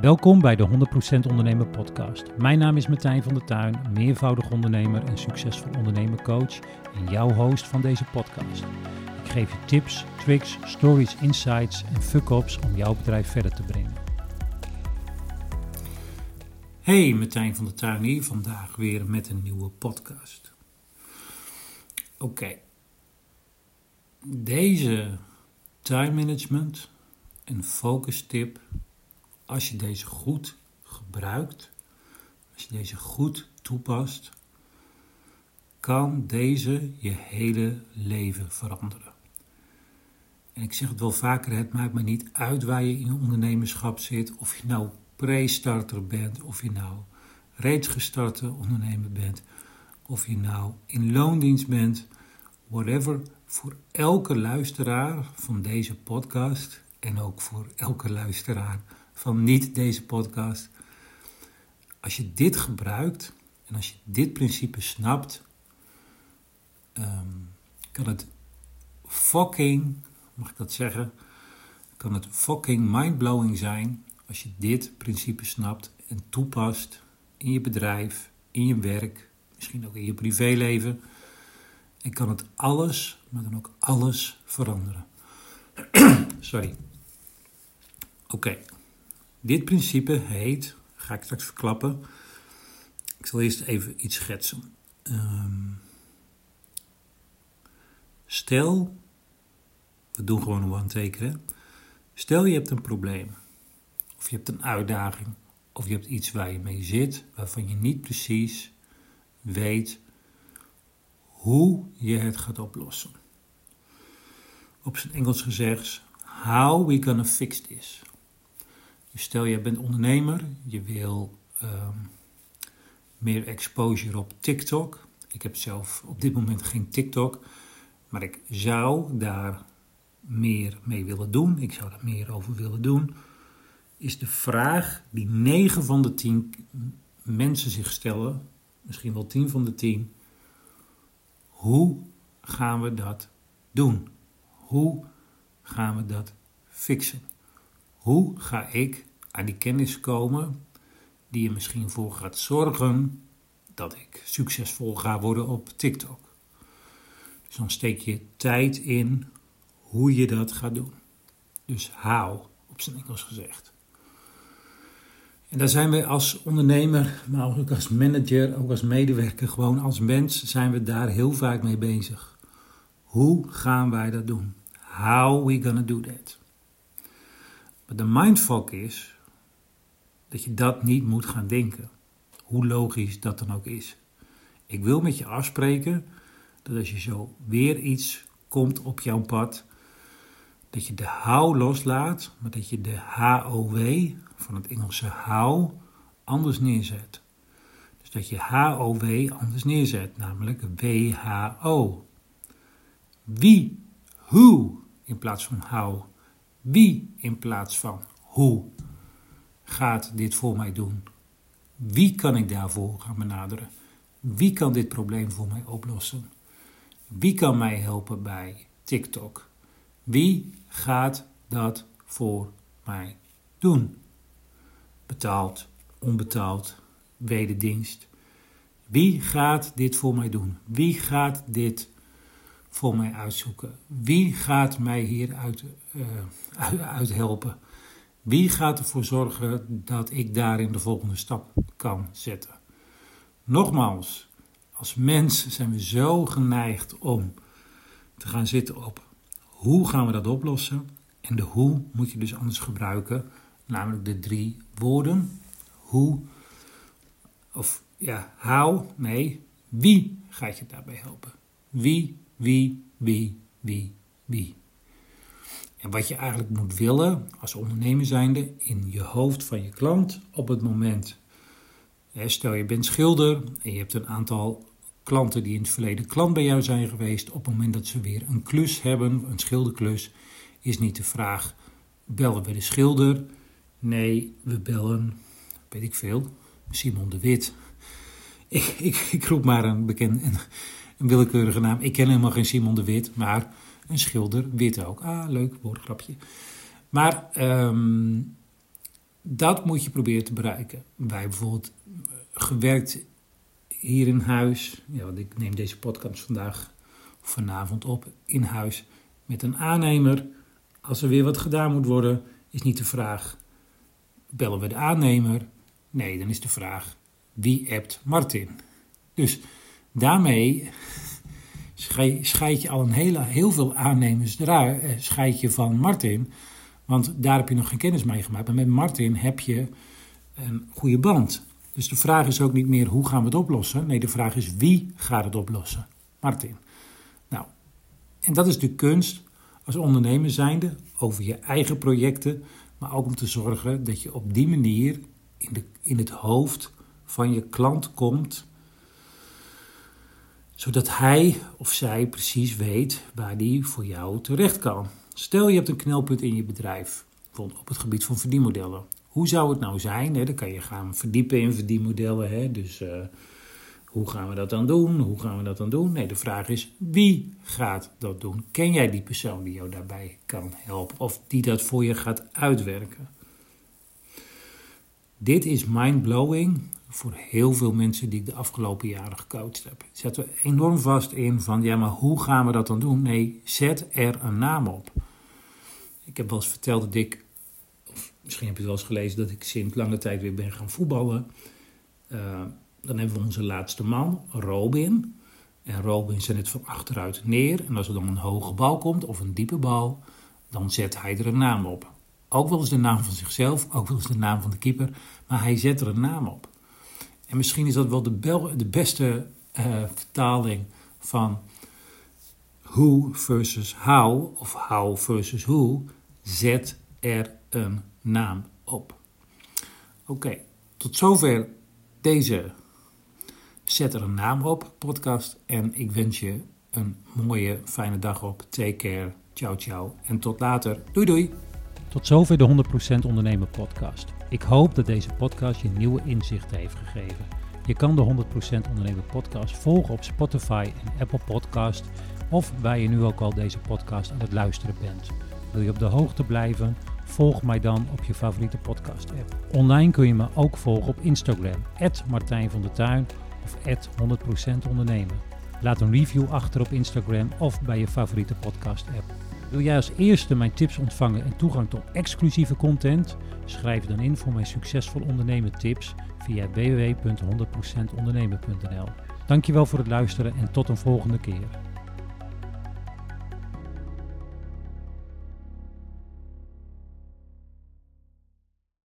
Welkom bij de 100% Ondernemer Podcast. Mijn naam is Martijn van der Tuin, meervoudig ondernemer en succesvol ondernemercoach en jouw host van deze podcast. Ik geef je tips, tricks, stories, insights en fuck-ups om jouw bedrijf verder te brengen. Hey, Martijn van der Tuin hier, vandaag weer met een nieuwe podcast. Oké, deze time management en focus tip als je deze goed gebruikt, als je deze goed toepast, kan deze je hele leven veranderen. En ik zeg het wel vaker, het maakt me niet uit waar je in ondernemerschap zit, of je nou pre-starter bent, of je nou reeds gestarte ondernemer bent, of je nou in loondienst bent, whatever. Voor elke luisteraar van deze podcast en ook voor elke luisteraar van niet deze podcast. Als je dit gebruikt en als je dit principe snapt, ehm, kan het fucking, mag ik dat zeggen, kan het fucking mindblowing zijn als je dit principe snapt en toepast in je bedrijf, in je werk, misschien ook in je privéleven. En kan het alles, maar dan ook alles veranderen. Sorry. Oké. Dit principe heet, ga ik straks verklappen. Ik zal eerst even iets schetsen. Um, stel, we doen gewoon een one-taker. Stel je hebt een probleem, of je hebt een uitdaging, of je hebt iets waar je mee zit, waarvan je niet precies weet hoe je het gaat oplossen. Op zijn Engels gezegd, how we gonna fix this. Stel je bent ondernemer, je wil ehm, meer exposure op TikTok. Ik heb zelf op dit moment geen TikTok, maar ik zou daar meer mee willen doen. Ik zou daar meer over willen doen. Is de vraag die 9 van de 10 mensen zich stellen, misschien wel 10 van de 10. Hoe gaan we dat doen? Hoe gaan we dat fixen? Hoe ga ik aan die kennis komen die er misschien voor gaat zorgen dat ik succesvol ga worden op TikTok? Dus dan steek je tijd in hoe je dat gaat doen. Dus how, op zijn Engels gezegd. En daar zijn we als ondernemer, maar ook als manager, ook als medewerker, gewoon als mens, zijn we daar heel vaak mee bezig. Hoe gaan wij dat doen? How we gonna do that? De mindfuck is dat je dat niet moet gaan denken. Hoe logisch dat dan ook is. Ik wil met je afspreken dat als je zo weer iets komt op jouw pad, dat je de how loslaat, maar dat je de HOW van het Engelse how anders neerzet. Dus dat je HOW anders neerzet, namelijk WHO. Wie, who in plaats van how. Wie in plaats van hoe gaat dit voor mij doen? Wie kan ik daarvoor gaan benaderen? Wie kan dit probleem voor mij oplossen? Wie kan mij helpen bij TikTok? Wie gaat dat voor mij doen? Betaald, onbetaald, wederdienst. Wie gaat dit voor mij doen? Wie gaat dit voor mij uitzoeken? Wie gaat mij hieruit uh, uit helpen? Wie gaat ervoor zorgen dat ik daarin de volgende stap kan zetten? Nogmaals, als mens zijn we zo geneigd om te gaan zitten op hoe gaan we dat oplossen? En de hoe moet je dus anders gebruiken, namelijk de drie woorden. Hoe, of ja, how, nee, wie gaat je daarbij helpen? Wie, wie, wie, wie, wie. En wat je eigenlijk moet willen als ondernemer zijnde in je hoofd van je klant op het moment. Stel je bent schilder en je hebt een aantal klanten die in het verleden klant bij jou zijn geweest. Op het moment dat ze weer een klus hebben, een schilderklus, is niet de vraag: bellen we de schilder? Nee, we bellen, weet ik veel, Simon de Wit. Ik, ik, ik roep maar een bekend, een, een willekeurige naam. Ik ken helemaal geen Simon de Wit, maar een schilder, wit ook. Ah, leuk woordgrapje. Maar um, Dat moet je proberen te bereiken. Wij bijvoorbeeld gewerkt hier in huis. Ja, want ik neem deze podcast vandaag of vanavond op in huis met een aannemer. Als er weer wat gedaan moet worden, is niet de vraag: bellen we de aannemer? Nee, dan is de vraag: wie appt Martin? Dus daarmee scheid je al een hele, heel veel aannemers eruit, eh, scheid je van Martin. Want daar heb je nog geen kennis mee gemaakt. Maar met Martin heb je een goede band. Dus de vraag is ook niet meer hoe gaan we het oplossen. Nee, de vraag is wie gaat het oplossen? Martin. Nou, en dat is de kunst als ondernemer zijnde over je eigen projecten. Maar ook om te zorgen dat je op die manier in, de, in het hoofd van je klant komt zodat hij of zij precies weet waar die voor jou terecht kan. Stel je hebt een knelpunt in je bedrijf, op het gebied van verdienmodellen. Hoe zou het nou zijn? Dan kan je gaan verdiepen in verdienmodellen. Dus uh, hoe gaan we dat dan doen? Hoe gaan we dat dan doen? Nee, de vraag is wie gaat dat doen? Ken jij die persoon die jou daarbij kan helpen of die dat voor je gaat uitwerken? Dit is mind-blowing voor heel veel mensen die ik de afgelopen jaren gecoacht heb. Zetten we enorm vast in van, ja, maar hoe gaan we dat dan doen? Nee, zet er een naam op. Ik heb wel eens verteld dat ik, of misschien heb je het wel eens gelezen, dat ik sinds lange tijd weer ben gaan voetballen. Uh, dan hebben we onze laatste man, Robin. En Robin zet het van achteruit neer. En als er dan een hoge bal komt of een diepe bal, dan zet hij er een naam op. Ook wel eens de naam van zichzelf, ook wel eens de naam van de keeper, maar hij zet er een naam op. En misschien is dat wel de, de beste uh, vertaling van who versus how, of how versus who. Zet er een naam op. Oké, tot zover deze Zet er een naam op podcast. En ik wens je een mooie, fijne dag op. Take care. Ciao, ciao. En tot later. Doei, doei. Tot zover de 100% Ondernemer podcast. Ik hoop dat deze podcast je nieuwe inzichten heeft gegeven. Je kan de 100% Ondernemer podcast volgen op Spotify en Apple Podcast of waar je nu ook al deze podcast aan het luisteren bent. Wil je op de hoogte blijven? Volg mij dan op je favoriete podcast app. Online kun je me ook volgen op Instagram, Martijn van der Tuin of 100% Ondernemen. Laat een review achter op Instagram of bij je favoriete podcast app. Wil jij als eerste mijn tips ontvangen en toegang tot exclusieve content? Schrijf dan in voor mijn succesvol ondernemen tips via www.100%ondernemen.nl. Dankjewel voor het luisteren en tot een volgende keer.